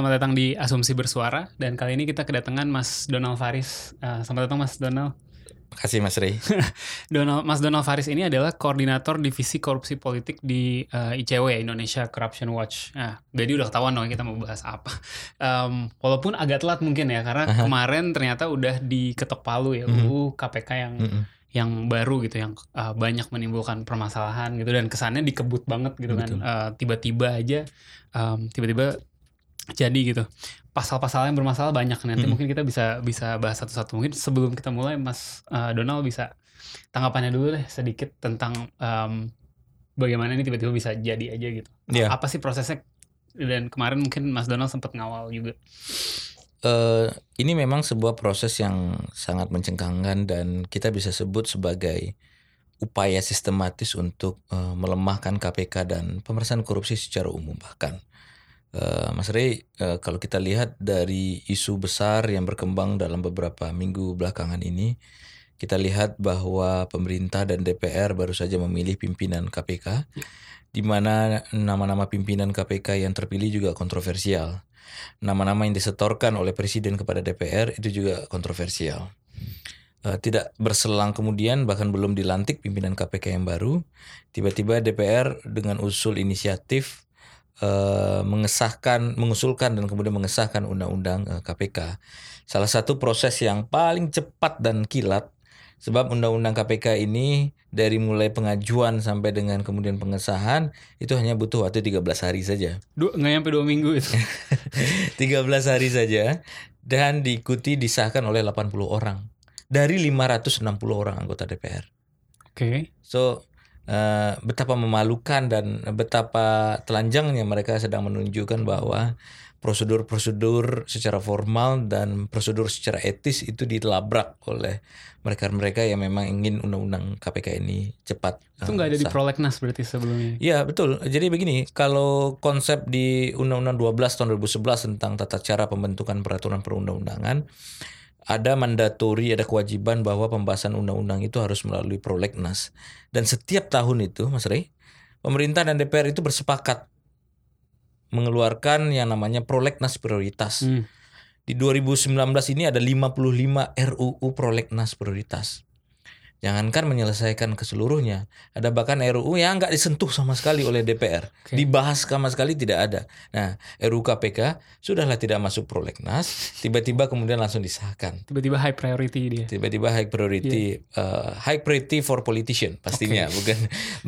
Selamat datang di Asumsi Bersuara dan kali ini kita kedatangan Mas Donald Faris. Uh, selamat datang Mas Donald. Makasih Mas Rey. Donald, Mas Donald Faris ini adalah koordinator divisi korupsi politik di uh, ICW Indonesia Corruption Watch. Nah, jadi udah ketahuan dong kita mau bahas apa. Um, walaupun agak telat mungkin ya karena Aha. kemarin ternyata udah diketok palu ya Mhm. UU KPK yang Mm-mm. yang baru gitu yang uh, banyak menimbulkan permasalahan gitu dan kesannya dikebut banget gitu kan Betul. Uh, tiba-tiba aja um, tiba-tiba jadi gitu pasal-pasal yang bermasalah banyak nanti Mm. mungkin kita bisa bisa bahas satu-satu mungkin sebelum kita mulai Mas uh, Donald bisa tanggapannya dulu deh sedikit tentang um, bagaimana ini tiba-tiba bisa jadi aja gitu Iya. apa sih prosesnya dan kemarin mungkin Mas Donald sempat ngawal juga Eh, ini memang sebuah proses yang sangat mencengkangkan dan kita bisa sebut sebagai upaya sistematis untuk eh, melemahkan KPK dan pemerintahan korupsi secara umum bahkan. Eh, Mas Rey, eh, kalau kita lihat dari isu besar yang berkembang dalam beberapa minggu belakangan ini, kita lihat bahwa pemerintah dan DPR baru saja memilih pimpinan KPK, di mana nama-nama pimpinan KPK yang terpilih juga kontroversial. Nama-nama yang disetorkan oleh Presiden kepada DPR itu juga kontroversial. Eh, tidak berselang kemudian bahkan belum dilantik pimpinan KPK yang baru, tiba-tiba DPR dengan usul inisiatif eh, mengesahkan, mengusulkan dan kemudian mengesahkan undang-undang eh, KPK. Salah satu proses yang paling cepat dan kilat sebab undang-undang KPK ini dari mulai pengajuan sampai dengan kemudian pengesahan itu hanya butuh waktu 13 hari saja. dua nggak nyampe dua minggu itu 13 hari saja dan diikuti disahkan oleh 80 orang dari 560 orang anggota DPR. oke So eh, betapa memalukan dan betapa telanjangnya mereka sedang menunjukkan bahwa prosedur-prosedur secara formal dan prosedur secara etis itu dilabrak oleh mereka-mereka yang memang ingin undang-undang KPK ini cepat. itu eh, nggak ada di prolegnas berarti sebelumnya Iya betul. Jadi begini, kalau konsep di Undang-Undang 12 tahun 2011 tentang tata cara pembentukan peraturan perundang-undangan, ada mandatori, ada kewajiban bahwa pembahasan undang-undang itu harus melalui prolegnas. Dan setiap tahun itu, Mas Rey, pemerintah dan DPR itu bersepakat mengeluarkan yang namanya prolegnas prioritas. Hmm. Di 2019 ini ada 55 RUU prolegnas prioritas. Jangankan menyelesaikan ke seluruhnya, ada bahkan RUU yang nggak disentuh sama sekali oleh DPR, Oke. dibahas sama sekali tidak ada. Nah, RUU KPK sudahlah tidak masuk prolegnas, tiba-tiba kemudian langsung disahkan. tiba-tiba high priority dia Tiba-tiba high priority, uh, high priority for politician pastinya, bukan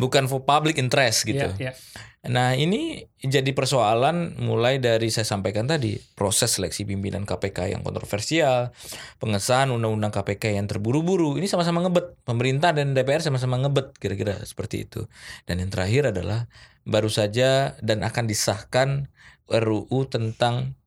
bukan for public interest gitu. Iya, iya. Nah ini jadi persoalan mulai dari saya sampaikan tadi proses seleksi pimpinan KPK yang kontroversial, pengesahan undang-undang KPK yang terburu-buru, ini sama-sama ngebet pemerintah dan DPR sama-sama ngebet kira-kira seperti itu. Dan yang terakhir adalah baru saja dan akan disahkan RUU tentang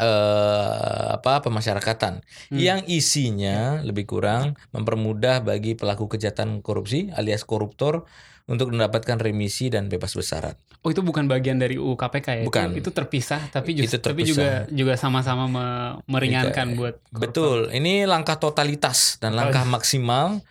eh apa pemasyarakatan Hmm. yang isinya lebih kurang mempermudah bagi pelaku kejahatan korupsi alias koruptor untuk mendapatkan remisi dan bebas bersyarat. Oh itu bukan bagian dari UU KPK ya? Itu- Bukan. Itu, terpisah, tapi Itu just, tapi juga juga sama-sama me- meringankan buat koruptor. Betul, ini langkah totalitas dan langkah maksimal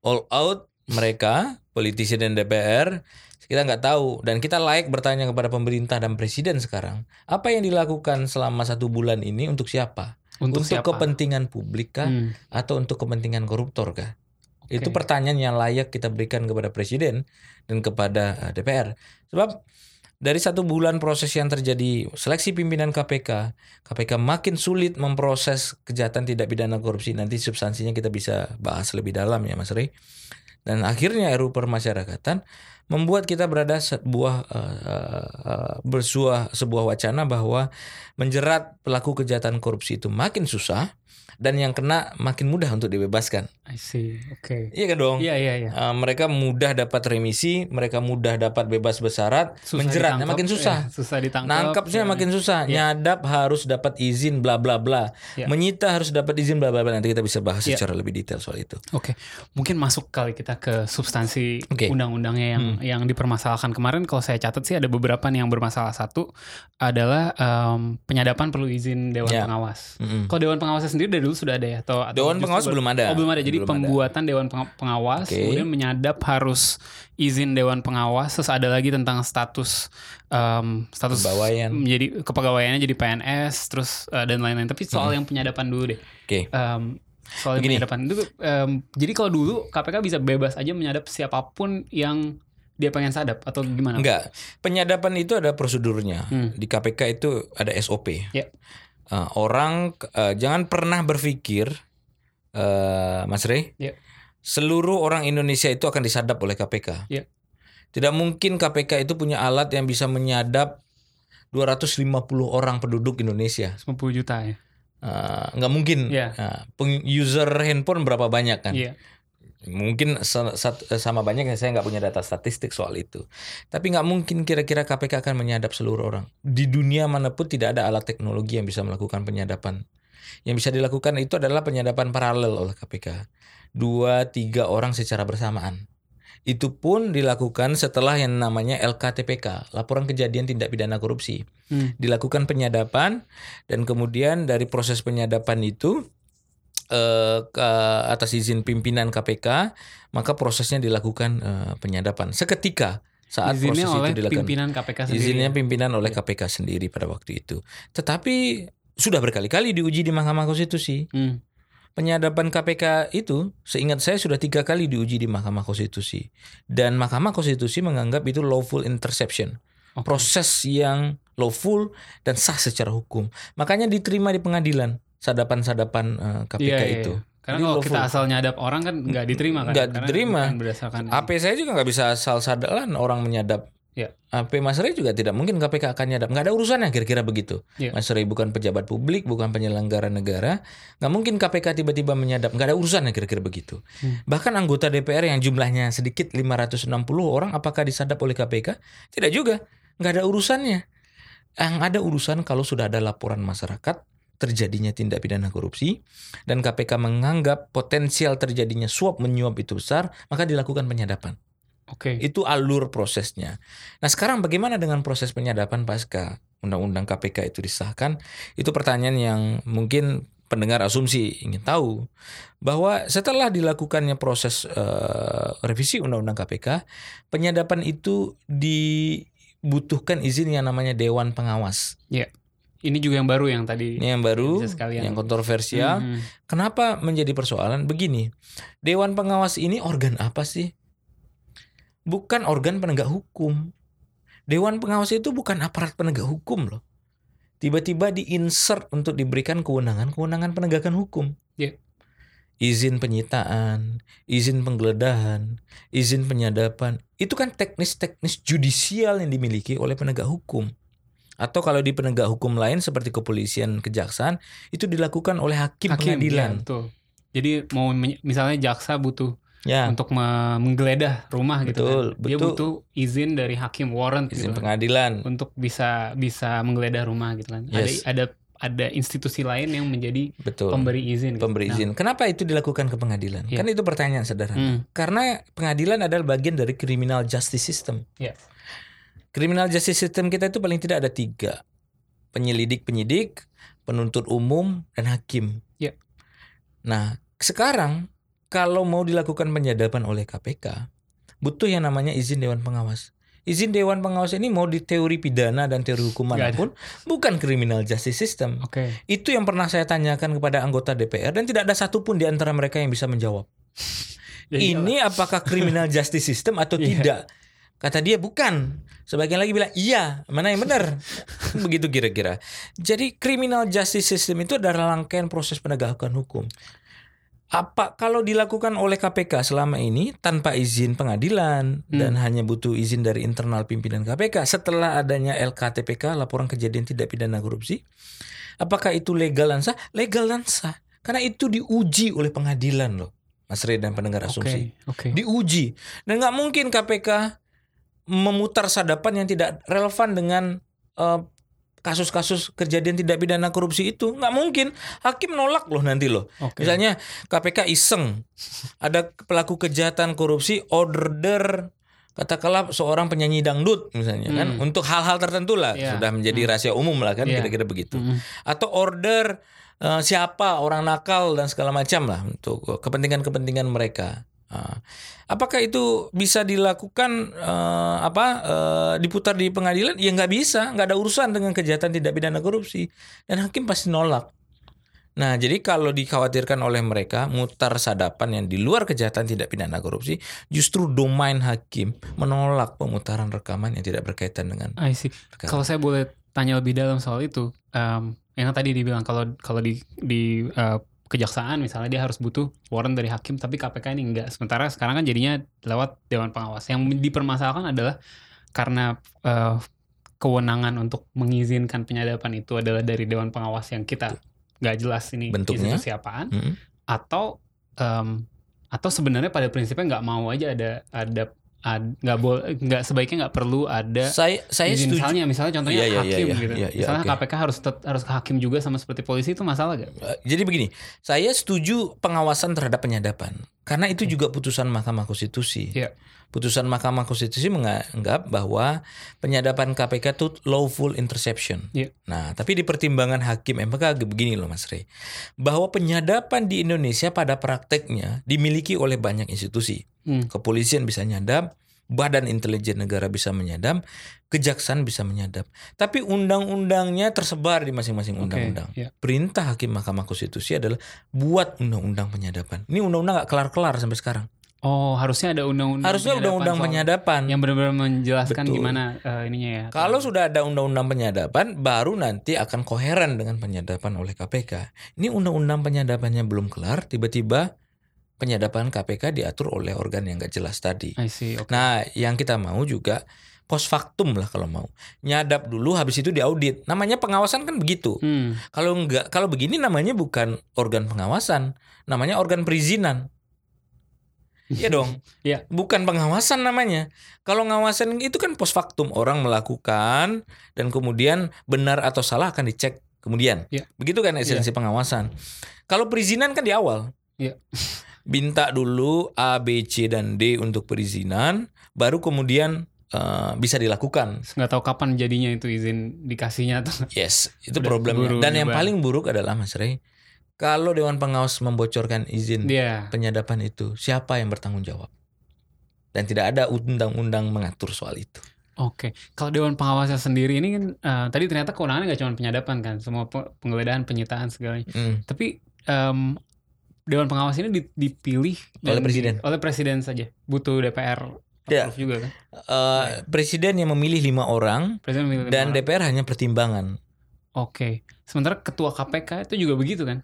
all out mereka politisi dan DPR kita nggak tahu dan kita layak bertanya kepada pemerintah dan presiden sekarang apa yang dilakukan selama satu bulan ini untuk siapa? Untuk, siapa? kepentingan publik kah Hmm, atau untuk kepentingan koruptor kah? Itu Oke. pertanyaan yang layak kita berikan kepada presiden dan kepada eh, DPR. Sebab dari satu bulan proses yang terjadi seleksi pimpinan KPK, KPK makin sulit memproses kejahatan tidak pidana korupsi. Nanti substansinya kita bisa bahas lebih dalam ya Mas Rey. Dan akhirnya RUU permasyarakatan membuat kita berada sebuah eh, eh, bersuah sebuah wacana bahwa menjerat pelaku kejahatan korupsi itu makin susah dan yang kena makin mudah untuk dibebaskan. I see. Oke. Iya kan dong? Iya iya iya. Uh, mereka mudah dapat remisi, mereka mudah dapat bebas bersarat, Susah menjeratnya ditangkap, makin susah. ya, susah ditangkap. Nangkapnya ya. makin susah, Iya. nyadap harus dapat izin bla bla bla. Iya. Menyita harus dapat izin bla bla bla. Nanti kita bisa bahas Iya. secara lebih detail soal itu. Oke, mungkin masuk kali kita ke substansi Oke. undang-undangnya yang Hmm. yang dipermasalahkan kemarin. Kalau saya catat sih ada beberapa nih yang bermasalah. Satu adalah em, penyadapan perlu izin dewan Ya. pengawas. Mm-mm. Kalau dewan pengawasnya sendiri dari dulu sudah ada ya? Atau, Dewan pengawas belum ada. Oh belum ada. Jadi Belum ada. pembuatan dewan Penga- pengawas, Oke. kemudian menyadap harus izin dewan pengawas. Terus ada lagi tentang status em, status Kepegawaian. menjadi kepegawaiannya jadi PNS, terus eh, dan lain-lain. Tapi soal yang penyadapan dulu deh. Oke. Em, soal yang Begini. penyadapan itu em, jadi kalau dulu KPK bisa bebas aja menyadap siapa pun yang dia pengen sadap atau gimana? Enggak. Penyadapan itu ada prosedurnya. Hmm. Di KPK itu ada SOP. Ya. Uh, orang uh, jangan pernah berpikir uh, Mas Rey, Ya. seluruh orang Indonesia itu akan disadap oleh KPK. Ya. Tidak mungkin KPK itu punya alat yang bisa menyadap 250 orang penduduk Indonesia. 50 juta ya. Uh, nggak mungkin. Ya. Uh, user handphone berapa banyak kan? Iya. Mungkin sat- sama banyak saya nggak punya data statistik soal itu. Tapi nggak mungkin kira-kira KPK akan menyadap seluruh orang. Di dunia mana pun tidak ada alat teknologi yang bisa melakukan penyadapan. Yang bisa dilakukan itu adalah penyadapan paralel oleh KPK. Dua, tiga orang secara bersamaan. Itu pun dilakukan setelah yang namanya LKTPK, Laporan Kejadian Tindak Pidana Korupsi. Hmm. Dilakukan penyadapan dan kemudian dari proses penyadapan itu eh, ke atas izin pimpinan KPK, maka prosesnya dilakukan eh, penyadapan seketika saat Izinnya proses oleh itu dilakukan. pimpinan KPK sendiri. Izinnya ya? pimpinan oleh KPK sendiri pada waktu itu. Tetapi sudah berkali-kali diuji di Mahkamah Konstitusi. Hmm. Penyadapan KPK itu, seingat saya sudah tiga kali diuji di Mahkamah Konstitusi. Dan Mahkamah Konstitusi menganggap itu lawful interception. Oke. Proses yang lawful dan sah secara hukum. Makanya diterima di pengadilan sadapan-sadapan eh, KPK Iya, iya, itu. iya. Karena Jadi kalau lawful. kita asal nyadap orang kan nggak diterima kan? Nggak diterima. berdasarkan AP saya juga nggak bisa asal sadalan orang menyadap. Ya. AP Mas Ray juga tidak mungkin KPK akan nyadap. Nggak ada urusannya kira-kira begitu. Ya. Mas Ray bukan pejabat publik, bukan penyelenggara negara. Nggak mungkin KPK tiba-tiba menyadap. Nggak ada urusannya kira-kira begitu. Hmm. Bahkan anggota DPR yang jumlahnya sedikit 560 orang apakah disadap oleh KPK? Tidak juga. Nggak ada urusannya. Yang ada urusan kalau sudah ada laporan masyarakat terjadinya tindak pidana korupsi dan KPK menganggap potensial terjadinya suap menyuap itu besar, maka dilakukan penyadapan. Oke. Itu alur prosesnya. Nah, sekarang bagaimana dengan proses penyadapan pasca undang-undang KPK itu disahkan? Itu pertanyaan yang mungkin pendengar asumsi ingin tahu bahwa setelah dilakukannya proses eh, revisi undang-undang KPK, penyadapan itu dibutuhkan izin yang namanya dewan pengawas. Ini juga yang baru yang tadi. Ini yang baru, sekalian. yang kontroversial. Hmm. Kenapa menjadi persoalan? Begini, Dewan Pengawas ini organ apa sih? Bukan organ penegak hukum. Dewan Pengawas itu bukan aparat penegak hukum loh. Tiba-tiba diinsert untuk diberikan kewenangan-kewenangan penegakan hukum. Ya. Izin penyitaan, izin penggeledahan, izin penyadapan. Itu kan teknis-teknis judicial yang dimiliki oleh penegak hukum. Atau kalau di penegak hukum lain seperti kepolisian, kejaksaan, itu dilakukan oleh hakim, Hakim, pengadilan. ya, betul. Jadi mau misalnya jaksa butuh Ya, untuk me- menggeledah rumah gitu Betul, kan. Dia betul. butuh izin dari hakim warrant gitu izin kan. pengadilan. untuk bisa bisa menggeledah rumah gitu kan. Yes. Ada ada ada institusi lain yang menjadi Betul. pemberi izin. gitu. Pemberi Nah, izin. Kenapa itu dilakukan ke pengadilan? Iya. Kan itu pertanyaan sederhana. hmm, Karena pengadilan adalah bagian dari criminal justice system. Iya. Criminal justice system kita itu paling tidak ada tiga. Penyelidik-penyidik, penuntut umum, dan hakim. Iya. Nah, sekarang kalau mau dilakukan penyadapan oleh KPK, butuh yang namanya izin Dewan Pengawas. Izin Dewan Pengawas ini mau di teori pidana dan teori hukum Nggak ada. mana pun, bukan criminal justice system. Oke. Itu yang pernah saya tanyakan kepada anggota DPR dan tidak ada satupun di antara mereka yang bisa menjawab. Ya ini apakah criminal justice system atau Iya. tidak? Kata dia bukan. Sebagian lagi bilang iya, mana yang benar? Begitu kira-kira. Jadi criminal justice system itu adalah rangkaian proses penegakan hukum. Apa kalau dilakukan oleh KPK selama ini tanpa izin pengadilan dan hanya butuh izin dari internal pimpinan KPK setelah adanya LKTPK laporan kejadian tidak pidana korupsi apakah itu legal dan sah? Legal dan sah karena itu diuji oleh pengadilan loh. Mas Rey dan pendengar asumsi. oke. Diuji dan nggak mungkin KPK memutar sadapan yang tidak relevan dengan eh, kasus-kasus kejadian tidak pidana korupsi itu nggak mungkin hakim nolak loh nanti loh Oke. misalnya KPK iseng ada pelaku kejahatan korupsi order katakanlah seorang penyanyi dangdut misalnya kan Hmm. untuk hal-hal tertentu lah Iya. sudah menjadi Hmm. rahasia umum lah kan Iya. kira-kira begitu Mm-mm. atau order eh, siapa orang nakal dan segala macam lah untuk kepentingan-kepentingan mereka. Ah. apakah itu bisa dilakukan eh, apa eh, diputar di pengadilan? Ya nggak bisa, nggak ada urusan dengan kejahatan tidak pidana korupsi dan hakim pasti nolak. Nah, jadi kalau dikhawatirkan oleh mereka mutar sadapan yang di luar kejahatan tidak pidana korupsi, justru domain hakim menolak pemutaran rekaman yang tidak berkaitan dengan I see. perkara. Kalau saya boleh tanya lebih dalam soal itu, em, yang tadi dibilang kalau kalau di di eh, kejaksaan misalnya dia harus butuh warrant dari hakim, tapi KPK ini enggak. Sementara sekarang kan jadinya lewat Dewan Pengawas. Yang dipermasalahkan adalah karena eh, kewenangan untuk mengizinkan penyadapan itu adalah dari Dewan Pengawas yang kita nggak jelas ini Bentuknya? institusi apaan, Mm-mm. atau em, atau sebenarnya pada prinsipnya nggak mau aja ada ada ad- nggak boleh nggak sebaiknya nggak perlu ada Saya saya izin setuju. misalnya misalnya contohnya iya, hakim iya, gitu iya, iya, misalnya oke. KPK harus tet- harus ke hakim juga sama seperti polisi itu masalah gak? Eh, Jadi begini, saya setuju pengawasan terhadap penyadapan karena itu juga putusan Mahkamah Konstitusi. Iya. Putusan Mahkamah Konstitusi menganggap bahwa penyadapan KPK itu lawful interception. Iya. Nah, tapi di pertimbangan hakim MK begini loh Mas Rey, bahwa penyadapan di Indonesia pada prakteknya dimiliki oleh banyak institusi. Hmm. Kepolisian bisa nyadap, Badan Intelijen Negara bisa menyadap, kejaksaan bisa menyadap. Tapi undang-undangnya tersebar di masing-masing undang-undang iya. perintah hakim Mahkamah Konstitusi adalah buat undang-undang penyadapan. Ini undang-undang gak kelar-kelar sampai sekarang. Oh harusnya ada undang-undang Harusnya penyadapan undang-undang penyadapan. yang benar-benar menjelaskan Betul. gimana eh, ininya ya Kalau sudah ada undang-undang penyadapan, baru nanti akan koheren dengan penyadapan oleh KPK. Ini undang-undang penyadapannya belum kelar, tiba-tiba penyadapan KPK diatur oleh organ yang gak jelas tadi. I see oke Nah, yang kita mau juga post factum lah kalau mau. Nyadap dulu habis itu diaudit. Namanya pengawasan kan begitu. Hmm. Kalau enggak, kalau begini namanya bukan organ pengawasan, namanya organ perizinan. Iya dong. Iya. Bukan pengawasan namanya. Kalau ngawasan itu kan post factum, orang melakukan dan kemudian benar atau salah akan dicek kemudian. Iya. Begitu kan esensi pengawasan. Kalau perizinan kan di awal. Iya. Minta dulu A, B, C dan D untuk perizinan, baru kemudian eh, bisa dilakukan. nggak tahu kapan jadinya itu izin dikasihnya tuh Yes, itu Udah problemnya. Dan yang paling buruk adalah Mas Rey, kalau Dewan Pengawas membocorkan izin dia penyadapan itu, siapa yang bertanggung jawab? Dan tidak ada undang-undang mengatur soal itu. Oke, kalau Dewan Pengawasnya sendiri ini kan eh, tadi ternyata kewenangannya nggak cuma penyadapan kan, semua pe- penggeledahan, penyitaan segalanya. Hmm. Tapi em, Dewan Pengawas ini di- dipilih Oleh presiden. di- oleh presiden saja, butuh DPR Ya. juga kan? Eh, Presiden yang memilih lima orang Presiden memilih lima dan orang. DPR hanya pertimbangan. Oke, sementara ketua KPK itu juga begitu kan?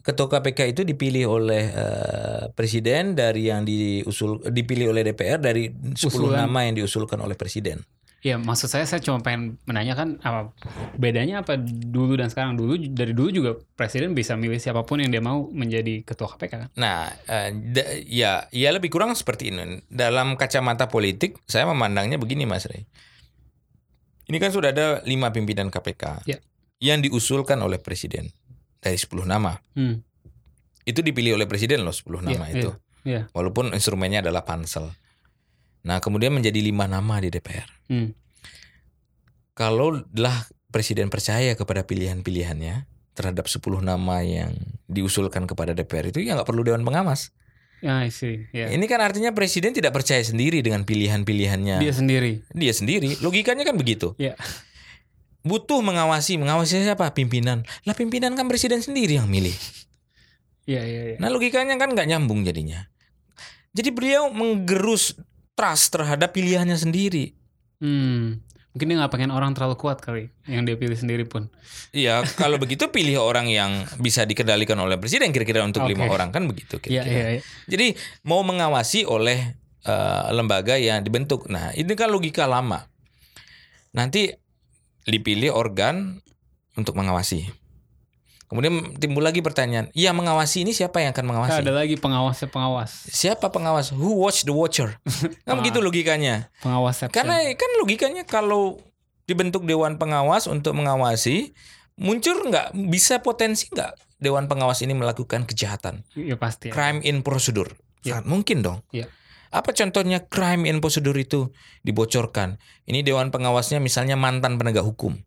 Ketua KPK itu dipilih oleh eh, presiden dari yang diusul dipilih oleh DPR dari 10 Usulan. nama yang diusulkan oleh presiden. Ya maksud saya saya cuma pengen menanyakan apa bedanya apa dulu dan sekarang dulu dari dulu juga presiden bisa milih siapa pun yang dia mau menjadi ketua KPK kan? Nah, da- ya, ya lebih kurang seperti ini. Dalam kacamata politik, saya memandangnya begini, Mas Rey. Ini kan sudah ada lima pimpinan KPK Ya. yang diusulkan oleh presiden dari 10 nama. Hmm. Itu dipilih oleh presiden loh 10 nama Iya, itu. iya. Walaupun instrumennya adalah pansel. Nah, kemudian menjadi lima nama di DPR. Hmm. Kalau lah presiden percaya kepada pilihan-pilihannya terhadap 10 nama yang diusulkan kepada DPR itu ya nggak perlu dewan pengawas. Ya, I see. Ya. Ini kan artinya presiden tidak percaya sendiri dengan pilihan-pilihannya Dia sendiri. dia sendiri. Logikanya kan begitu. Iya. Butuh mengawasi, mengawasi siapa? Pimpinan. Lah pimpinan kan presiden sendiri yang milih. Iya, iya, iya. Nah logikanya kan nggak nyambung jadinya. Jadi beliau menggerus trust terhadap pilihannya sendiri. Hmm. Mungkin dia nggak pengen orang terlalu kuat kali yang dia pilih sendiri pun. Iya, kalau begitu pilih orang yang bisa dikendalikan oleh presiden kira-kira untuk Oke. lima orang kan begitu Iya, kira-kira. iya, iya. Jadi mau mengawasi oleh eh, lembaga yang dibentuk. Nah, ini kan logika lama. Nanti dipilih organ untuk mengawasi. Kemudian timbul lagi pertanyaan, iya mengawasi ini siapa yang akan mengawasi? Ada lagi pengawasnya pengawas. Siapa pengawas? Who watch the watcher? kan begitu logikanya. Pengawas Karena kan logikanya kalau dibentuk dewan pengawas untuk mengawasi, muncul nggak bisa potensi nggak dewan pengawas ini melakukan kejahatan, ya pasti. Ya. crime in procedure? Ya. Sangat mungkin dong. Ya. Apa contohnya crime in procedure itu dibocorkan? Ini dewan pengawasnya misalnya mantan penegak hukum.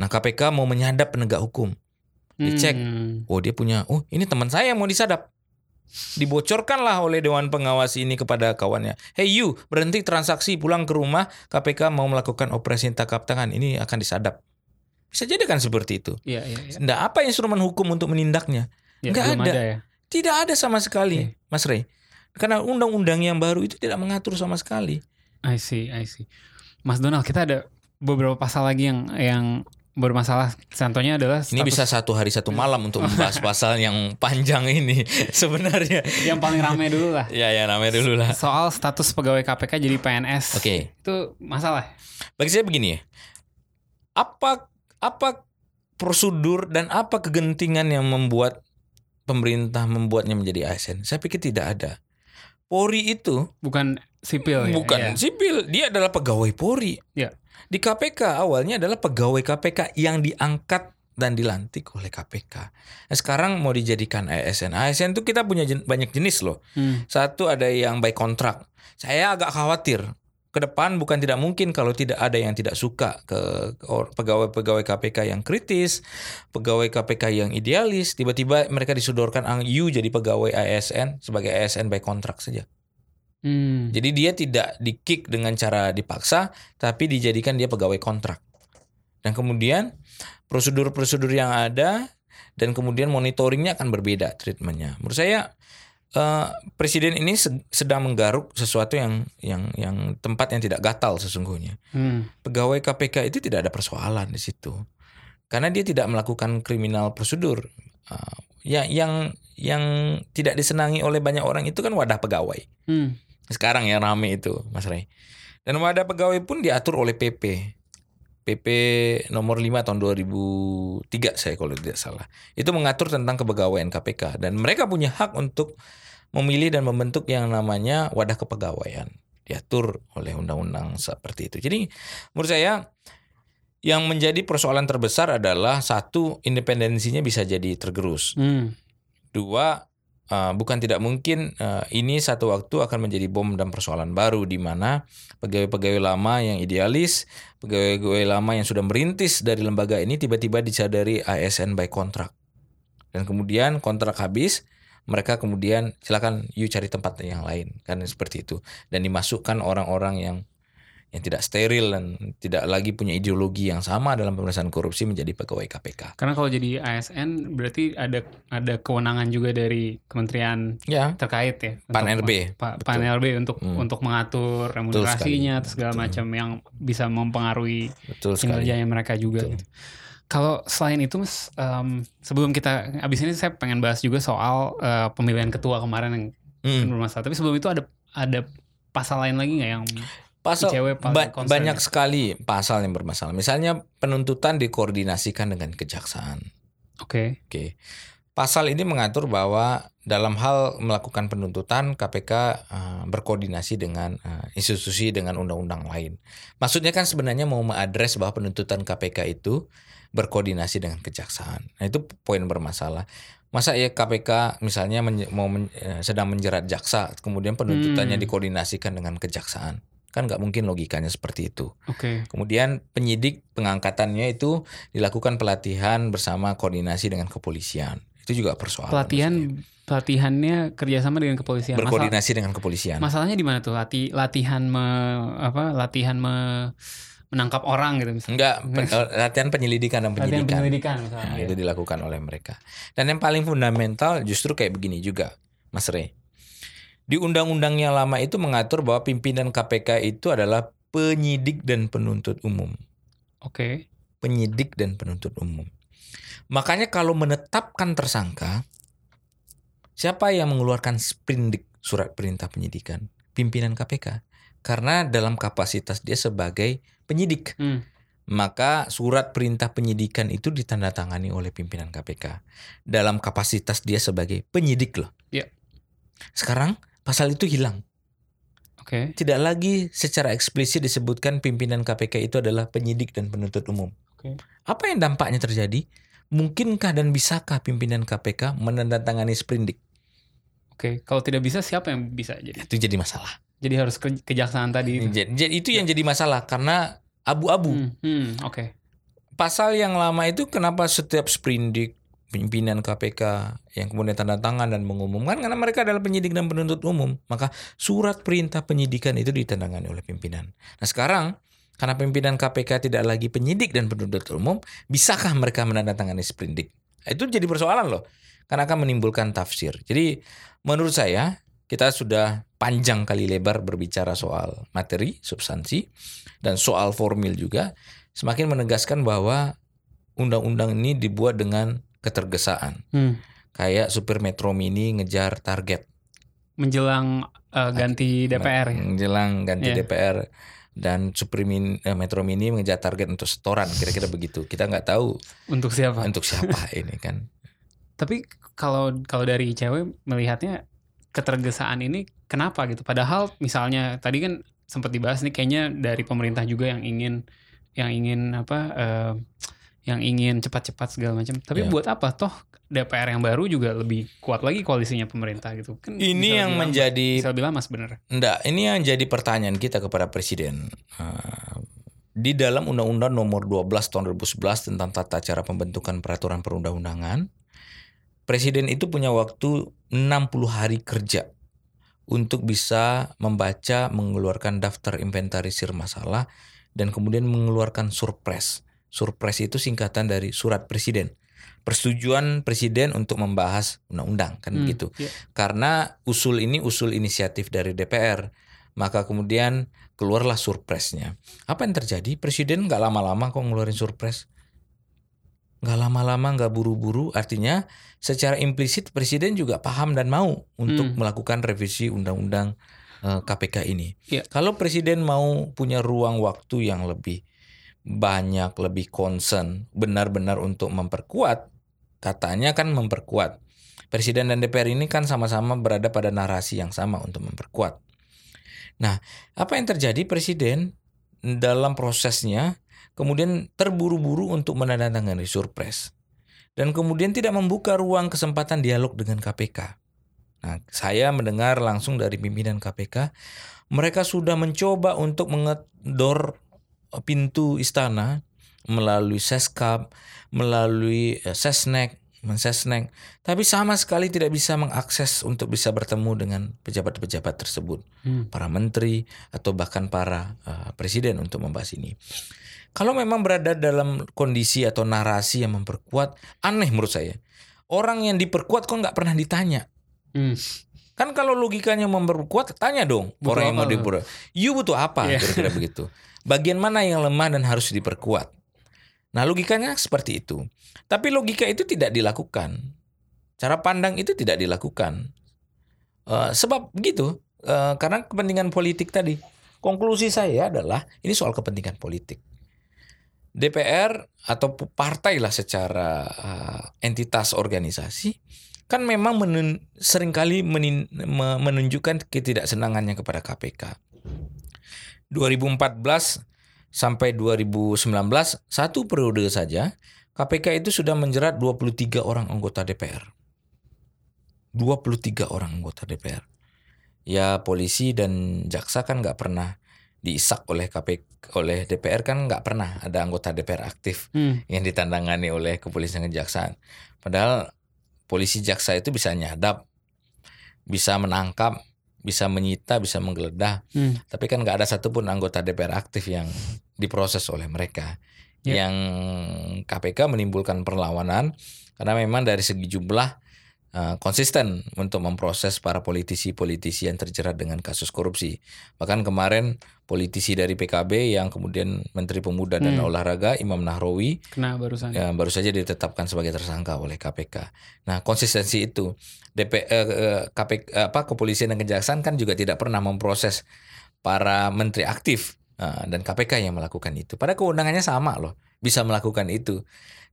Nah KPK mau menyadap penegak hukum. Dicek. Hmm. Oh dia punya, oh ini teman saya yang mau disadap. Dibocorkanlah oleh Dewan Pengawas ini kepada kawannya. Hey you, berhenti transaksi, pulang ke rumah. KPK mau melakukan operasi tangkap tangan. Ini akan disadap. Bisa jadi kan seperti itu. Iya, iya, iya. Nggak apa instrumen hukum untuk menindaknya? Ya, Nggak belum ada. ya. Tidak ada sama sekali, Mas Rey. Karena undang-undang yang baru itu tidak mengatur sama sekali. I see, I see. Mas Donald, kita ada beberapa pasal lagi yang yang bermasalah. Contohnya adalah Ini status- bisa satu hari satu malam untuk membahas pasal yang panjang ini sebenarnya. yang paling ramai dulu lah. Ya ya namanya dulu lah. Soal status pegawai KPK jadi PNS. Oke. Itu masalah. Bagi saya begini ya. Apa apa prosedur dan apa kegentingan yang membuat pemerintah membuatnya menjadi ASN? Saya pikir tidak ada. Polri itu Bukan sipil ya. bukan Iya. sipil, dia adalah pegawai Polri. Iya. Di KPK awalnya adalah pegawai KPK yang diangkat dan dilantik oleh KPK. Nah, sekarang mau dijadikan ASN. ASN itu kita punya jen- banyak jenis loh. Hmm. Satu ada yang by kontrak. Saya agak khawatir ke depan bukan tidak mungkin kalau tidak ada yang tidak suka ke pegawai-pegawai KPK yang kritis, pegawai KPK yang idealis, tiba-tiba mereka disodorkan ang you jadi pegawai ASN sebagai ASN by kontrak saja. Hmm. Jadi dia tidak di-kick dengan cara dipaksa, tapi dijadikan dia pegawai kontrak. Dan kemudian prosedur-prosedur yang ada dan kemudian monitoringnya akan berbeda treatmentnya. Menurut saya eh, presiden ini se- sedang menggaruk sesuatu yang yang yang tempat yang tidak gatal sesungguhnya. Hmm. Pegawai KPK itu tidak ada persoalan di situ. Karena dia tidak melakukan kriminal prosedur. Eh, yang yang yang tidak disenangi oleh banyak orang itu kan wadah pegawai. Hmm. Sekarang yang rame itu, Mas Ray. Dan wadah pegawai pun diatur oleh PP. PP nomor 5 tahun 2003 saya kalau tidak salah. Itu mengatur tentang kepegawaian KPK dan mereka punya hak untuk memilih dan membentuk yang namanya wadah kepegawaian. Diatur oleh undang-undang seperti itu. Jadi menurut saya yang menjadi persoalan terbesar adalah satu independensinya bisa jadi tergerus. Hmm. Dua, uh, bukan tidak mungkin uh, ini satu waktu akan menjadi bom dan persoalan baru di mana pegawai-pegawai lama yang idealis, pegawai-pegawai lama yang sudah merintis dari lembaga ini tiba-tiba disadari ASN by kontrak. Dan kemudian kontrak habis, mereka kemudian silakan you cari tempat yang lain kan seperti itu dan dimasukkan orang-orang yang yang tidak steril dan tidak lagi punya ideologi yang sama dalam pemerintahan korupsi menjadi pegawai KPK. Karena kalau jadi ASN berarti ada ada kewenangan juga dari kementerian Ya, terkait ya. Pan RB. Pa-. Pan RB untuk Hmm. untuk mengatur remunerasinya atau segala Betul. macam yang bisa mempengaruhi kinerjanya mereka juga Betul. gitu. Kalau selain itu mas, em, sebelum kita abis ini saya pengen bahas juga soal eh, pemilihan ketua kemarin yang Hmm. bermasalah. Tapi sebelum itu ada ada pasal lain lagi nggak yang Pasal ICW ba- banyak ya? sekali pasal yang bermasalah. Misalnya penuntutan dikoordinasikan dengan kejaksaan. oke? Oke. Pasal ini mengatur bahwa dalam hal melakukan penuntutan KPK eh, berkoordinasi dengan eh, institusi dengan undang-undang lain. Maksudnya kan sebenarnya mau mengadres bahwa penuntutan KPK itu berkoordinasi dengan kejaksaan. Nah, itu poin bermasalah. Masa ya KPK misalnya menye- mau men- eh, sedang menjerat jaksa, kemudian penuntutannya Hmm. dikoordinasikan dengan kejaksaan. Kan nggak mungkin logikanya seperti itu. Oke. Kemudian penyidik pengangkatannya itu dilakukan pelatihan bersama koordinasi dengan kepolisian. Itu juga persoalan. Pelatihan menurut pelatihannya kerjasama dengan kepolisian. berkoordinasi dengan kepolisian. masalahnya di mana tuh? Lati, latihan me, apa? Latihan me, menangkap orang gitu misalnya. Enggak, pen- eh, latihan penyelidikan dan Latihan penyidikan. penyelidikan misalnya. Nah, itu dilakukan oleh mereka. Dan yang paling fundamental justru kayak begini juga, Mas Rey. Di undang-undang yang lama itu mengatur bahwa pimpinan KPK itu adalah penyidik dan penuntut umum. Oke. penyidik dan penuntut umum. Makanya kalau menetapkan tersangka, siapa yang mengeluarkan sprindik surat perintah penyidikan? Pimpinan KPK. Karena dalam kapasitas dia sebagai penyidik. Hmm. maka surat perintah penyidikan itu ditandatangani oleh pimpinan KPK dalam kapasitas dia sebagai penyidik loh. Iya. Sekarang pasal itu hilang. Oke. Tidak lagi secara eksplisit disebutkan pimpinan KPK itu adalah penyidik dan penuntut umum. Oke. Apa yang dampaknya terjadi? Mungkinkah dan bisakah pimpinan KPK menandatangani sprindik? Oke. Kalau tidak bisa siapa yang bisa jadi? Itu jadi masalah. Jadi harus ke kejaksaan tadi. itu. Jadi jadi itu yang jadi masalah karena abu-abu. Hmm, hmm, Oke. Pasal yang lama itu kenapa setiap sprindik pimpinan KPK yang kemudian tanda tangan dan mengumumkan karena mereka adalah penyidik dan penuntut umum maka surat perintah penyidikan itu ditandatangani oleh pimpinan. Nah sekarang karena pimpinan KPK tidak lagi penyidik dan penuntut umum bisakah mereka menandatangani sprindik? Itu jadi persoalan loh karena akan menimbulkan tafsir. Jadi menurut saya kita sudah panjang kali lebar berbicara soal materi, substansi, dan soal formil juga, semakin menegaskan bahwa undang-undang ini dibuat dengan ketergesaan. Hmm. Kayak supir Metro Mini ngejar target. Menjelang eh, ganti DPR ya. Menjelang ganti Iya. DPR dan supir Min- eh, Metro Mini mengejar target untuk setoran, kira-kira begitu. Kita nggak tahu Untuk siapa? untuk siapa ini kan. Tapi kalau kalau dari cewek melihatnya ketergesaan ini kenapa gitu? Padahal misalnya tadi kan sempat dibahas nih kayaknya dari pemerintah juga yang ingin yang ingin apa eh, yang ingin cepat-cepat segala macam. Tapi Ya. buat apa toh DPR yang baru juga lebih kuat lagi koalisinya pemerintah gitu. Kan Ini yang lama- menjadi bisa lebih lama sebenarnya. Enggak, ini yang jadi pertanyaan kita kepada Presiden. Uh, di dalam Undang-Undang Nomor 12 Tahun 2011 tentang tata cara pembentukan peraturan perundang-undangan, Presiden itu punya waktu 60 hari kerja untuk bisa membaca, mengeluarkan daftar inventarisir masalah, dan kemudian mengeluarkan surpres. Surpres itu singkatan dari surat presiden. Persetujuan presiden untuk membahas undang-undang, kan Hmm, begitu iya. karena usul ini usul inisiatif dari DPR maka kemudian keluarlah surpresnya apa yang terjadi presiden nggak lama-lama kok ngeluarin surpres nggak lama-lama nggak buru-buru artinya secara implisit presiden juga paham dan mau untuk Hmm. melakukan revisi undang-undang eh, KPK ini Iya. kalau presiden mau punya ruang waktu yang lebih banyak lebih concern benar-benar untuk memperkuat katanya kan memperkuat Presiden dan DPR ini kan sama-sama berada pada narasi yang sama untuk memperkuat. Nah, apa yang terjadi Presiden dalam prosesnya kemudian terburu-buru untuk menandatangani surpres dan kemudian tidak membuka ruang kesempatan dialog dengan KPK. Nah, saya mendengar langsung dari pimpinan KPK, mereka sudah mencoba untuk mengedor pintu istana melalui Seskap, melalui eh, Sesnek, Mensesnek, tapi sama sekali tidak bisa mengakses untuk bisa bertemu dengan pejabat-pejabat tersebut, Hmm. para menteri atau bahkan para eh, presiden untuk membahas ini. Kalau memang berada dalam kondisi atau narasi yang memperkuat, aneh menurut saya. Orang yang diperkuat kok nggak pernah ditanya. Hmm. Kan kalau logikanya memperkuat, tanya dong Butuh orang yang mau diperkuat. You butuh apa? Iya. Kira-kira begitu. Bagian mana yang lemah dan harus diperkuat? Nah logikanya seperti itu. Tapi logika itu tidak dilakukan. Cara pandang itu tidak dilakukan. Eh, sebab begitu. Eh, karena kepentingan politik tadi. Konklusi saya adalah ini soal kepentingan politik. DPR atau partai lah secara eh, entitas organisasi kan memang menun, sering kali menin, me- menunjukkan ketidaksenangannya kepada KPK. 2014 sampai 2019 satu periode saja KPK itu sudah menjerat 23 orang anggota DPR. 23 orang anggota DPR. Ya polisi dan jaksa kan nggak pernah diisak oleh KPK oleh DPR kan nggak pernah ada anggota DPR aktif Hmm. yang ditandangani oleh kepolisian kejaksaan. Padahal polisi jaksa itu bisa nyadap, bisa menangkap, bisa menyita, bisa menggeledah. Hmm. Tapi kan nggak ada satupun anggota DPR aktif yang diproses oleh mereka. Ya. Yang KPK menimbulkan perlawanan karena memang dari segi jumlah eh, konsisten untuk memproses para politisi-politisi yang terjerat dengan kasus korupsi. Bahkan kemarin politisi dari PKB yang kemudian Menteri Pemuda dan Hmm. Olahraga Imam Nahrawi Kena barusan. yang baru saja ditetapkan sebagai tersangka oleh KPK. Nah, konsistensi itu DP eh, eh, KPK apa kepolisian dan kejaksaan kan juga tidak pernah memproses para menteri aktif Nah, dan KPK yang melakukan itu. Pada kewenangannya sama loh, bisa melakukan itu.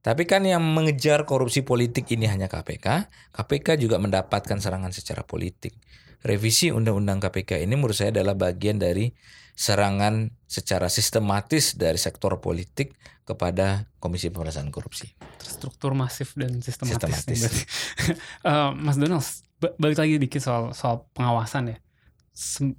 Tapi kan yang mengejar korupsi politik ini hanya KPK. KPK juga mendapatkan serangan secara politik. Revisi Undang-Undang KPK ini menurut saya adalah bagian dari serangan secara sistematis dari sektor politik kepada Komisi Pemberantasan Korupsi. Struktur masif dan sistematis. Sistematis. Eh, Mas Donald, ba- balik lagi dikit soal soal pengawasan ya.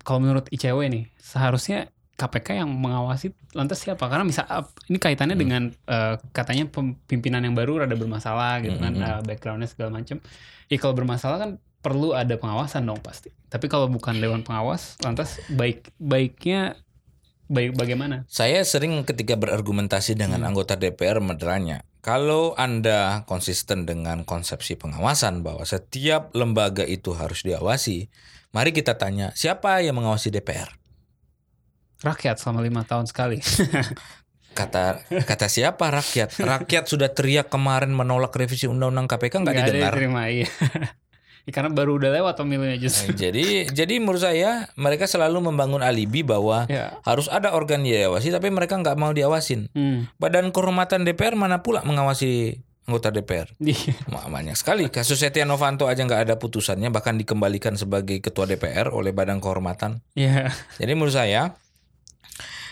Kalau menurut ICW nih, seharusnya KPK yang mengawasi lantas siapa? Karena misal ini kaitannya Hmm. dengan eh, katanya pimpinan yang baru rada bermasalah gitu kan, Hmm, eh, hmm, backgroundnya segala macam. Ya kalau bermasalah kan perlu ada pengawasan dong pasti. Tapi kalau bukan dewan pengawas, lantas baik baiknya baik bagaimana? Saya sering ketika berargumentasi dengan Hmm. anggota DPR bertanya, kalau Anda konsisten dengan konsepsi pengawasan bahwa setiap lembaga itu harus diawasi, mari kita tanya, siapa yang mengawasi DPR? Rakyat selama lima tahun sekali. Kata kata siapa rakyat? Rakyat sudah teriak kemarin menolak revisi undang-undang KPK nggak didengar. diterima, iya. Ya, karena baru udah lewat pemilunya justru. Nah, jadi jadi menurut saya mereka selalu membangun alibi bahwa Ya. harus ada organ yang diawasi tapi mereka nggak mau diawasin. Hmm. Badan kehormatan DPR mana pula mengawasi anggota DPR? Iya. Banyak sekali kasus Setia Novanto aja nggak ada putusannya bahkan dikembalikan sebagai ketua DPR oleh Badan Kehormatan. Iya. Jadi menurut saya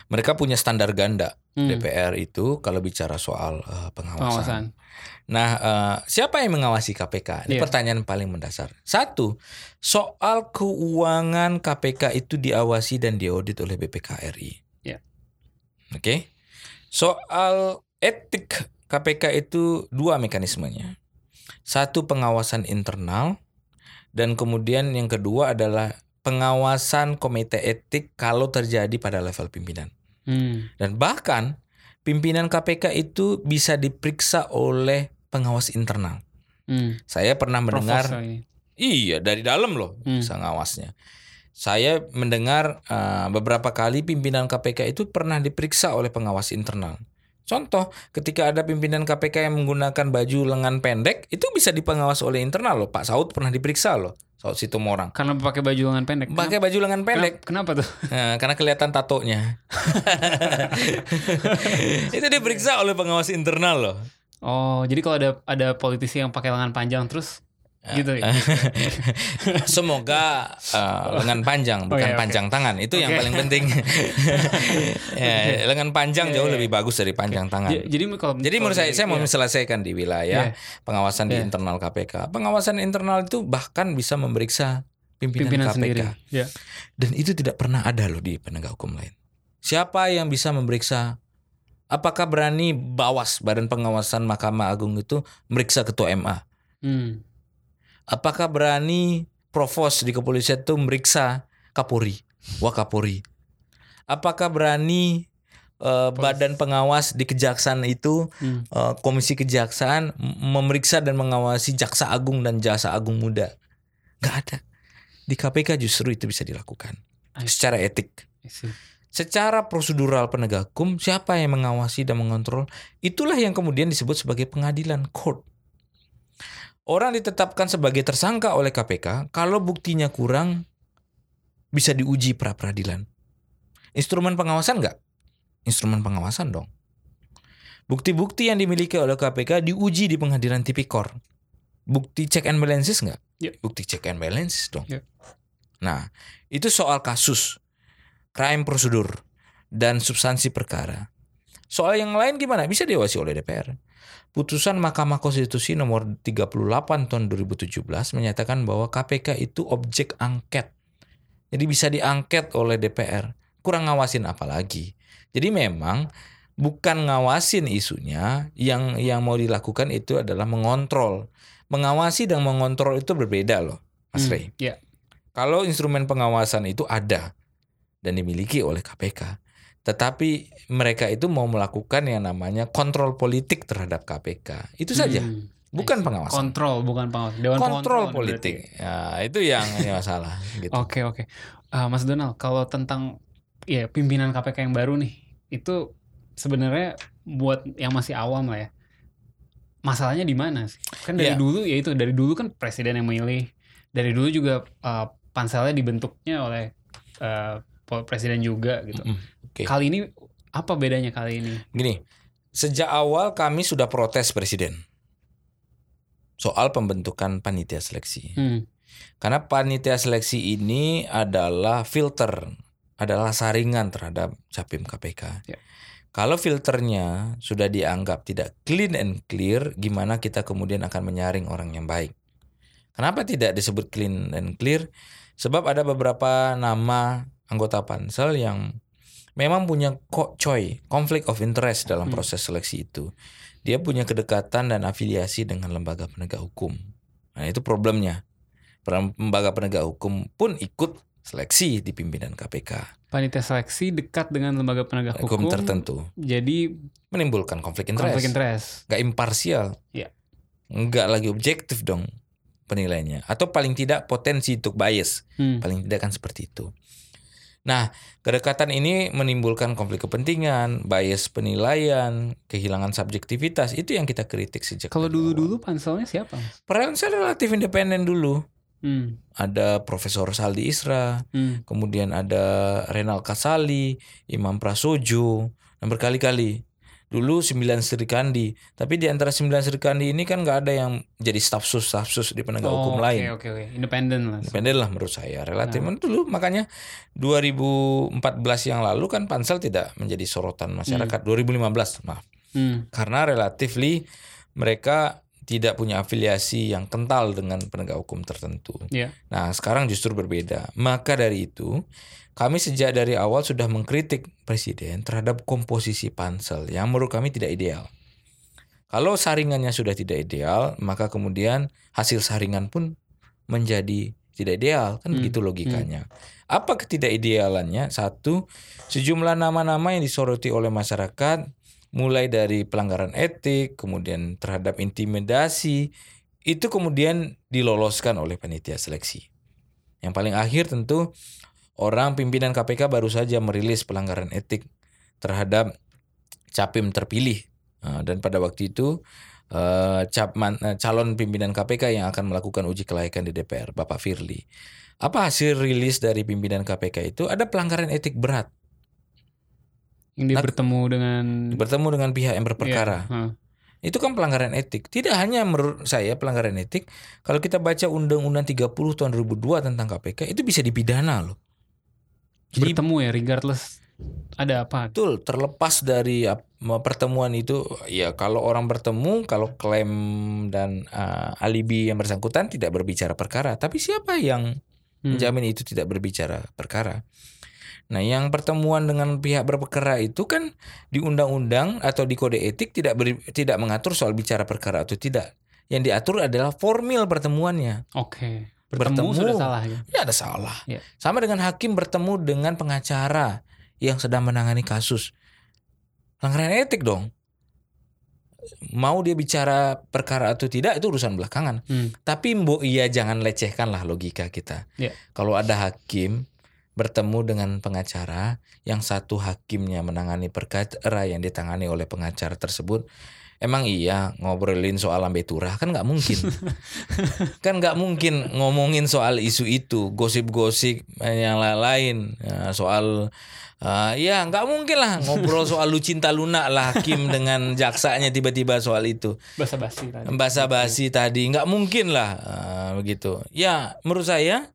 mereka punya standar ganda Hmm. DPR itu kalau bicara soal eh, pengawasan. Pengawasan. Nah, eh, siapa yang mengawasi KPK? Ini Iya. pertanyaan paling mendasar. Satu, soal keuangan KPK itu diawasi dan diaudit oleh BPK RI. Iya. Oke. Soal etik KPK itu dua mekanismenya. Satu pengawasan internal dan kemudian yang kedua adalah pengawasan komite etik kalau terjadi pada level pimpinan. Hmm. Dan bahkan pimpinan KPK itu bisa diperiksa oleh pengawas internal. Hmm. Saya pernah mendengar, lagi. iya dari dalam loh Hmm. bisa ngawasnya. Saya mendengar uh, beberapa kali pimpinan KPK itu pernah diperiksa oleh pengawas internal. Contoh, ketika ada pimpinan KPK yang menggunakan baju lengan pendek, itu bisa dipengawas oleh internal loh. Pak Saud pernah diperiksa loh, Saud Situmorang. Karena pakai baju lengan pendek. Pakai baju lengan pendek. Kenapa, kenapa tuh? Nah, karena kelihatan tatonya. itu diperiksa oleh pengawas internal loh. Oh, jadi kalau ada ada politisi yang pakai lengan panjang terus gitu ya. Semoga uh, lengan panjang Oh, bukan iya, oke. panjang tangan itu yang Oke. paling penting. ya, lengan panjang Iya, jauh iya. lebih bagus dari panjang tangan. Jadi kalau Jadi kalau menurut saya saya mau selesaikan di wilayah pengawasan di internal KPK. Pengawasan internal itu bahkan bisa memeriksa pimpinan, pimpinan KPK. sendiri. Ya. Dan itu tidak pernah ada loh di penegak hukum lain. Siapa yang bisa memeriksa? Apakah berani Bawas Badan Pengawasan Mahkamah Agung itu meriksa ketua MA? Hmm. Apakah berani Provos di kepolisian itu meriksa Kapolri, Wakapolri? Apakah berani eh, badan pengawas di kejaksaan itu Hmm. eh, komisi kejaksaan memeriksa dan mengawasi jaksa agung dan jasa agung muda? Gak ada. Di KPK justru itu bisa dilakukan secara etik. Secara prosedural penegak hukum, siapa yang mengawasi dan mengontrol? Itulah yang kemudian disebut sebagai pengadilan court. Orang ditetapkan sebagai tersangka oleh KPK kalau buktinya kurang bisa diuji pra peradilan. Instrumen pengawasan enggak? Instrumen pengawasan dong. Bukti-bukti yang dimiliki oleh KPK diuji di pengadilan tipikor. Bukti check and balances enggak? Ya. Bukti check and balances dong. Ya. Nah, itu soal kasus crime prosedur dan substansi perkara. Soal yang lain gimana? Bisa diawasi oleh DPR. Putusan Mahkamah Konstitusi nomor 38 tahun 2017 menyatakan bahwa KPK itu objek angket. Jadi bisa diangket oleh DPR. Kurang ngawasin apa lagi. Jadi memang bukan ngawasin isunya, yang yang mau dilakukan itu adalah mengontrol. Mengawasi dan mengontrol itu berbeda loh, Mas Hmm. Rey. Ya. Kalau instrumen pengawasan itu ada dan dimiliki oleh KPK, tetapi mereka itu mau melakukan yang namanya kontrol politik terhadap KPK. Itu saja, Hmm. bukan pengawasan. Kontrol bukan pengawas. Dewan Kontrol pengontrol politik. berarti. Ya, itu yang yang masalah gitu. Oke oke. Ah, Mas Donald, kalau tentang ya pimpinan KPK yang baru nih, itu sebenarnya buat yang masih awam lah ya. Masalahnya di mana sih? Kan dari Iya. dulu ya itu dari dulu kan presiden yang memilih. Dari dulu juga ah, panselnya dibentuknya oleh ah, presiden juga gitu. Mm, Oke. Kali ini apa bedanya kali ini? Gini, sejak awal kami sudah protes presiden soal pembentukan panitia seleksi. Hmm. Karena panitia seleksi ini adalah filter, adalah saringan terhadap capim KPK. Ya. Kalau filternya sudah dianggap tidak clean and clear, gimana kita kemudian akan menyaring orang yang baik? Kenapa tidak disebut clean and clear? Sebab ada beberapa nama anggota pansel yang memang punya kok coy, conflict of interest dalam Hmm. proses seleksi itu. Dia punya kedekatan dan afiliasi dengan lembaga penegak hukum. Nah, itu problemnya. Lembaga penegak hukum pun ikut seleksi di pimpinan KPK. Panitia seleksi dekat dengan lembaga penegak Hukum hukum. tertentu Jadi menimbulkan konflik interest. konflik interest. Gak imparsial. Iya. Nggak lagi objektif dong penilaiannya. Atau paling tidak potensi untuk bias. Hmm. Paling tidak kan seperti itu. Nah, kedekatan ini menimbulkan konflik kepentingan, bias penilaian, kehilangan subjektivitas. Itu yang kita kritik sejak Kalau dulu-dulu panselnya siapa? Saya relatif independen dulu. Hmm. Ada Profesor Saldi Isra, Hmm. kemudian ada Renal Kasali, Imam Prasojo, dan berkali-kali. Dulu 9 Serikandi, tapi di antara 9 Serikandi ini kan nggak ada yang jadi staf sus staf sus di penegak Oh, hukum oke, lain. Oke oke, independen lah. Independen lah menurut saya relatif Nah. dulu makanya 2014 yang lalu kan pansel tidak menjadi sorotan masyarakat 2015 maaf Hmm. karena relatively mereka tidak punya afiliasi yang kental dengan penegak hukum tertentu. Iya. Nah, sekarang justru berbeda. Maka dari itu, kami sejak dari awal sudah mengkritik presiden terhadap komposisi pansel yang menurut kami tidak ideal. Kalau saringannya sudah tidak ideal, maka kemudian hasil saringan pun menjadi tidak ideal, kan Hmm, begitu logikanya. Apa ketidakidealannya? Satu, sejumlah nama-nama yang disoroti oleh masyarakat mulai dari pelanggaran etik, kemudian terhadap intimidasi, itu kemudian diloloskan oleh panitia seleksi. Yang paling akhir tentu orang pimpinan KPK baru saja merilis pelanggaran etik terhadap capim terpilih Nah, dan pada waktu itu eh, capman, eh, calon pimpinan KPK yang akan melakukan uji kelayakan di DPR, Bapak Firly. Apa hasil rilis dari pimpinan KPK itu? Ada pelanggaran etik berat. Yang dia Nah, bertemu dengan Bertemu dengan pihak yang berperkara. Iya, huh. Itu kan pelanggaran etik. Tidak hanya menurut saya pelanggaran etik. Kalau kita baca Undang-Undang 30 tahun 2002 tentang KPK itu bisa dipidana loh. Jadi bertemu ya regardless ada apa. betul terlepas dari ap- pertemuan itu ya kalau orang bertemu kalau klaim dan uh, alibi yang bersangkutan tidak berbicara perkara. Tapi siapa yang Hmm. menjamin itu tidak berbicara perkara? Nah, yang pertemuan dengan pihak berperkara itu kan di undang-undang atau di kode etik tidak beri- tidak mengatur soal bicara perkara atau tidak. Yang diatur adalah formil pertemuannya. Oke. Bertemu, Bertemu. sudah salah ya. Ya ada salah. Ya. Sama dengan hakim bertemu dengan pengacara yang sedang menangani kasus. Pelanggaran etik dong. Mau dia bicara perkara atau tidak itu urusan belakangan. Hmm. Tapi mbok iya jangan lecehkanlah logika kita. Ya. Kalau ada hakim bertemu dengan pengacara yang satu hakimnya menangani perkara yang ditangani oleh pengacara tersebut emang iya ngobrolin soal lambe turah? Kan nggak mungkin. Kan nggak mungkin ngomongin soal isu itu gosip-gosip yang lain-lain. Ya, soal eh, ya nggak mungkin lah ngobrol soal lu cinta lunak lah hakim dengan jaksanya tiba-tiba soal itu. Basa-basi tadi. basa-basi tadi nggak mungkin lah eh, begitu. Ya menurut saya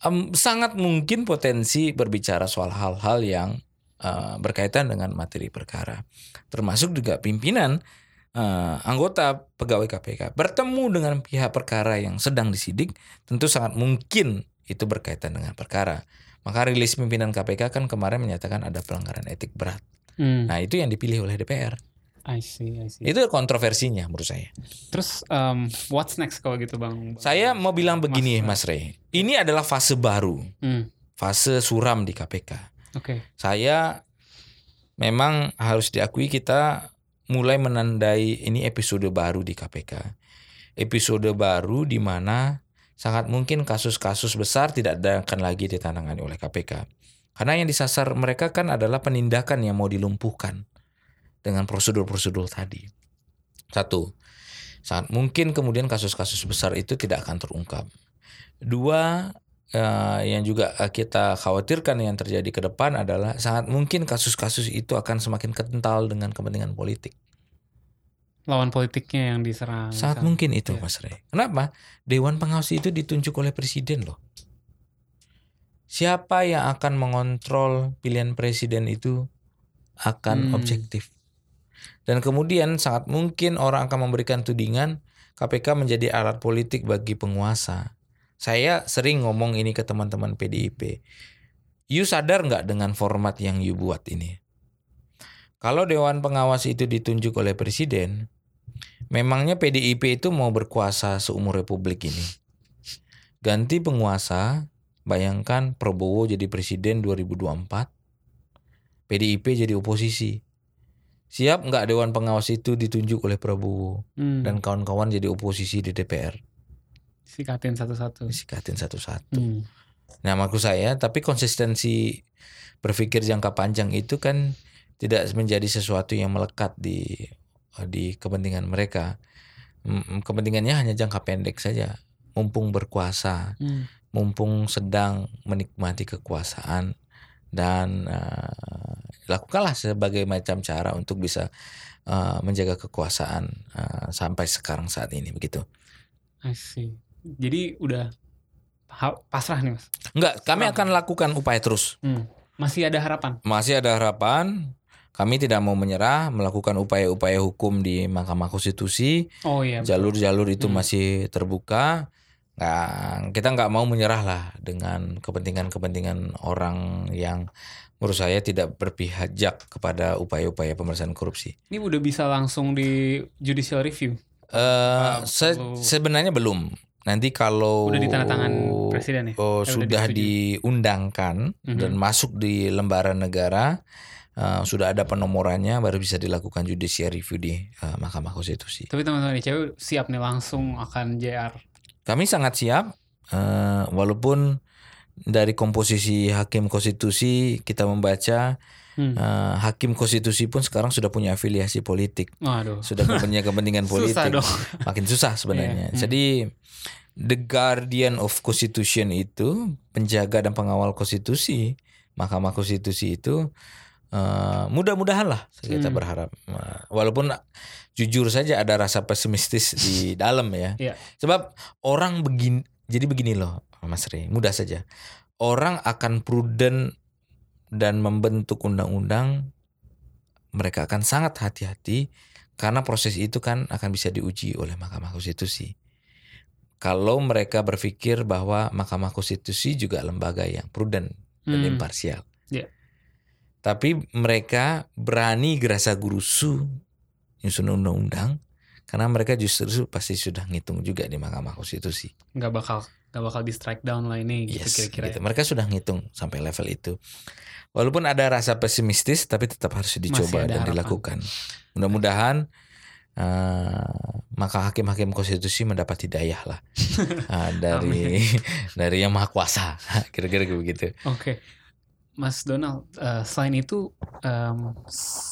em, sangat mungkin potensi berbicara soal hal-hal yang eh, berkaitan dengan materi perkara. Termasuk juga pimpinan eh, anggota pegawai KPK bertemu dengan pihak perkara yang sedang disidik tentu sangat mungkin itu berkaitan dengan perkara maka rilis pimpinan KPK kan kemarin menyatakan ada pelanggaran etik berat Hmm. nah itu yang dipilih oleh DPR I see, I see. itu kontroversinya menurut saya Terus um, what's next kalau gitu bang? Saya mau bilang begini, Mas- Mas Rey. Ini adalah fase baru, Hmm. fase suram di KPK. Oke. Saya memang harus diakui kita mulai menandai ini episode baru di KPK. Episode baru di mana sangat mungkin kasus-kasus besar tidak akan lagi ditangani oleh KPK. Karena yang disasar mereka kan adalah penindakan yang mau dilumpuhkan dengan prosedur-prosedur tadi. Satu, sangat mungkin kemudian kasus-kasus besar itu tidak akan terungkap. Dua, uh, yang juga kita khawatirkan yang terjadi ke depan adalah sangat mungkin kasus-kasus itu akan semakin kental dengan kepentingan politik. Lawan politiknya yang diserang. Sangat misalnya. mungkin itu, ya. Mas Rey. Kenapa? Dewan pengawas itu ditunjuk oleh presiden loh. Siapa yang akan mengontrol pilihan presiden itu akan hmm. objektif. Dan kemudian sangat mungkin orang akan memberikan tudingan KPK menjadi alat politik bagi penguasa. Saya sering ngomong ini ke teman-teman PDIP. You sadar nggak dengan format yang you buat ini? Kalau Dewan Pengawas itu ditunjuk oleh Presiden, memangnya PDIP itu mau berkuasa seumur Republik ini. Ganti penguasa, bayangkan Prabowo jadi Presiden 2024, PDIP jadi oposisi. Siap nggak Dewan Pengawas itu ditunjuk oleh Prabowo hmm. dan kawan-kawan jadi oposisi di DPR? Sikatin satu-satu. Sikatin satu-satu. Hmm. Nah, maksud saya, tapi konsistensi berpikir jangka panjang itu kan tidak menjadi sesuatu yang melekat di di kepentingan mereka. Kepentingannya hanya jangka pendek saja. Mumpung berkuasa, hmm. mumpung sedang menikmati kekuasaan dan uh, lakukanlah sebagai macam cara untuk bisa uh, menjaga kekuasaan uh, sampai sekarang saat ini begitu. I see. Jadi udah pasrah nih mas? Enggak, kami akan lakukan upaya terus. Hmm. Masih ada harapan? Masih ada harapan. Kami tidak mau menyerah, melakukan upaya-upaya hukum di Mahkamah Konstitusi. Oh iya. Jalur-jalur itu hmm. masih terbuka. Nggak, kita nggak mau menyerah lah dengan kepentingan-kepentingan orang yang menurut saya tidak berpihak kepada upaya-upaya pemerintahan korupsi. Ini udah bisa langsung di judicial review? Uh, se sebenarnya belum. Nanti kalau udah ditandatangan presiden ya? Oh, eh, sudah diundangkan mm -hmm. dan masuk di lembaran negara, uh, sudah ada penomorannya baru bisa dilakukan judicial review di uh, Mahkamah Konstitusi. Tapi teman-teman ICW siap nih langsung akan JR. Kami sangat siap uh, walaupun dari komposisi hakim konstitusi kita membaca Hmm. Uh, hakim konstitusi pun sekarang sudah punya afiliasi politik, Aduh. sudah punya kepentingan politik, susah dong. makin susah sebenarnya. Yeah. Hmm. Jadi the guardian of constitution itu penjaga dan pengawal konstitusi, Mahkamah Konstitusi itu uh, mudah-mudahan lah kita hmm. berharap. Uh, walaupun jujur saja ada rasa pesimistis di dalam ya. Yeah. Sebab orang begini, jadi begini loh, Mas Rey, mudah saja. Orang akan prudent dan membentuk undang-undang mereka akan sangat hati-hati karena proses itu kan akan bisa diuji oleh Mahkamah Konstitusi. Kalau mereka berpikir bahwa Mahkamah Konstitusi juga lembaga yang prudent dan hmm. imparsial. Yeah. Tapi mereka berani gerasa gurusu nyusun undang-undang karena mereka justru pasti sudah ngitung juga di Mahkamah Konstitusi. Nggak bakal nggak bakal di strike down lah ini gitu kira-kira. Gitu. Mereka sudah ngitung sampai level itu. Walaupun ada rasa pesimistis, tapi tetap harus dicoba dan harapan. dilakukan. Mudah-mudahan uh, maka hakim-hakim konstitusi mendapat hidayah lah uh, dari dari yang maha kuasa, kira-kira begitu. Oke. Okay. Mas Donald, uh, selain itu um,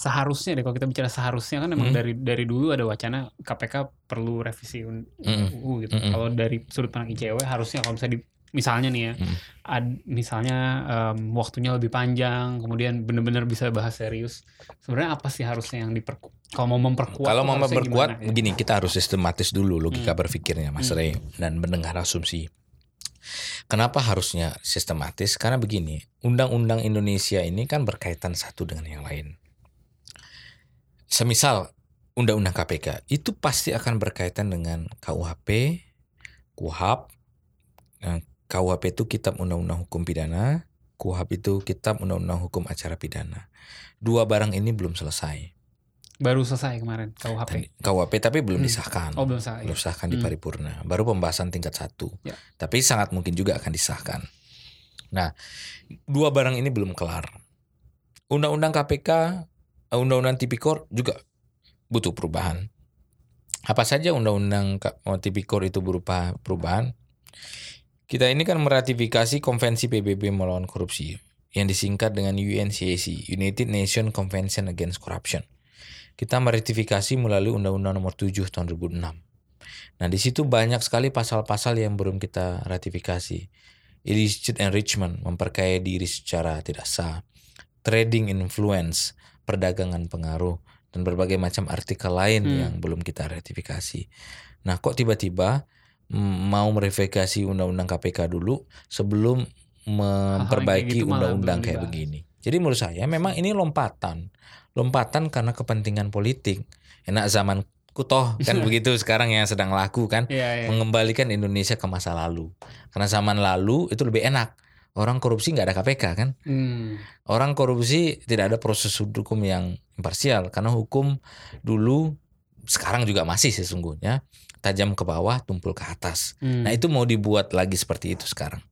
seharusnya deh kalau kita bicara seharusnya kan memang mm. dari dari dulu ada wacana KPK perlu revisi UU mm. gitu. Mm. Kalau dari sudut pandang ICW harusnya kalau misalnya di misalnya nih ya, hmm. ad, misalnya um, waktunya lebih panjang, kemudian benar-benar bisa bahas serius. Sebenarnya apa sih harusnya yang diper kalau mau memperkuat? Kalau mau memperkuat, gimana, ya? begini kita harus sistematis dulu logika hmm. berpikirnya, Mas hmm. Rey, dan mendengar asumsi. Kenapa harusnya sistematis? Karena begini, undang-undang Indonesia ini kan berkaitan satu dengan yang lain. Semisal undang-undang KPK itu pasti akan berkaitan dengan KUHP, KUHAP, eh, KUHP itu Kitab Undang-Undang Hukum Pidana, KUHP itu Kitab Undang-Undang Hukum Acara Pidana. Dua barang ini belum selesai. Baru selesai kemarin KUHP. KUHP tapi belum hmm. disahkan. Oh belum disahkan. Belum disahkan hmm. di paripurna. Baru pembahasan tingkat satu. Ya. Tapi sangat mungkin juga akan disahkan. Nah, dua barang ini belum kelar. Undang-undang KPK, eh, Undang-Undang Tipikor juga butuh perubahan. Apa saja Undang-Undang Tipikor itu berupa perubahan? Kita ini kan meratifikasi Konvensi PBB melawan korupsi yang disingkat dengan UNCAC, United Nations Convention Against Corruption. Kita meratifikasi melalui Undang-Undang Nomor 7 tahun 2006. Nah, di situ banyak sekali pasal-pasal yang belum kita ratifikasi. illicit enrichment, memperkaya diri secara tidak sah, trading influence, perdagangan pengaruh, dan berbagai macam artikel lain Hmm. yang belum kita ratifikasi. Nah, kok tiba-tiba mau merevokasi undang-undang KPK dulu sebelum memperbaiki gitu undang-undang kayak dibahas. begini. Jadi menurut saya memang ini lompatan. Lompatan karena kepentingan politik. Enak zaman kutoh kan begitu sekarang yang sedang laku kan Iya, iya. mengembalikan Indonesia ke masa lalu. Karena zaman lalu itu lebih enak. Orang korupsi nggak ada KPK kan. Hmm. Orang korupsi tidak ada proses hukum yang imparsial karena hukum dulu sekarang juga masih sesungguhnya tajam ke bawah, tumpul ke atas. Hmm. Nah, itu mau dibuat lagi seperti itu sekarang.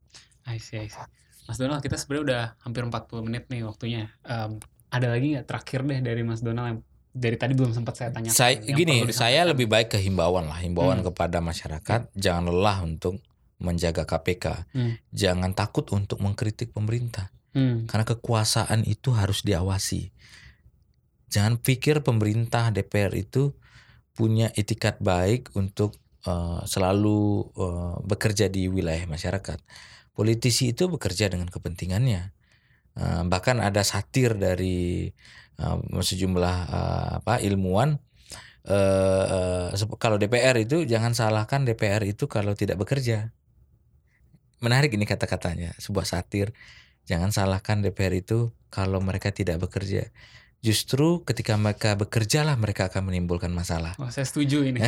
I see, I see. Mas Donald, kita sebenarnya udah hampir 40 menit nih waktunya. Em, ada lagi nggak terakhir deh dari Mas Donald yang dari tadi belum sempat saya tanyakan. Saya gini, saya lebih baik ke himbauan lah, himbauan Hmm. kepada masyarakat jangan lelah untuk menjaga KPK. Hmm. Jangan takut untuk mengkritik pemerintah. Hmm. Karena kekuasaan itu harus diawasi. Jangan pikir pemerintah DPR itu punya itikat baik untuk eh, selalu eh, bekerja di wilayah masyarakat. Politisi itu bekerja dengan kepentingannya. Eh, bahkan ada satir dari eh, sejumlah eh, apa ilmuwan eh, sep- kalau DPR itu jangan salahkan DPR itu kalau tidak bekerja. Menarik ini kata-katanya, sebuah satir. Jangan salahkan DPR itu kalau mereka tidak bekerja. Justru ketika mereka bekerja lah mereka akan menimbulkan masalah. Wah, saya setuju ini.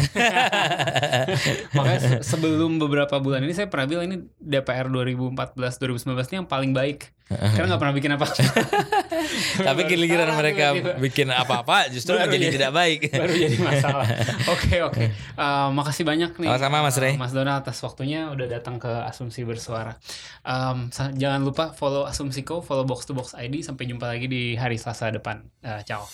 Makanya se- sebelum beberapa bulan ini saya pernah bilang ini DPR 2014-2019 ini yang paling baik. Karena nggak pernah bikin apa-apa. Tapi giliran mereka bikin apa-apa justru Baru jadi- tidak baik. baru jadi masalah. Oke oke. Eh, makasih banyak nih. Sama-sama, Mas Rey. eh, Mas Donald atas waktunya udah datang ke Asumsi Bersuara. Sa- jangan lupa follow Asumsiko, follow Box to Box ID. Sampai jumpa lagi di hari Selasa depan. Eh, ciao.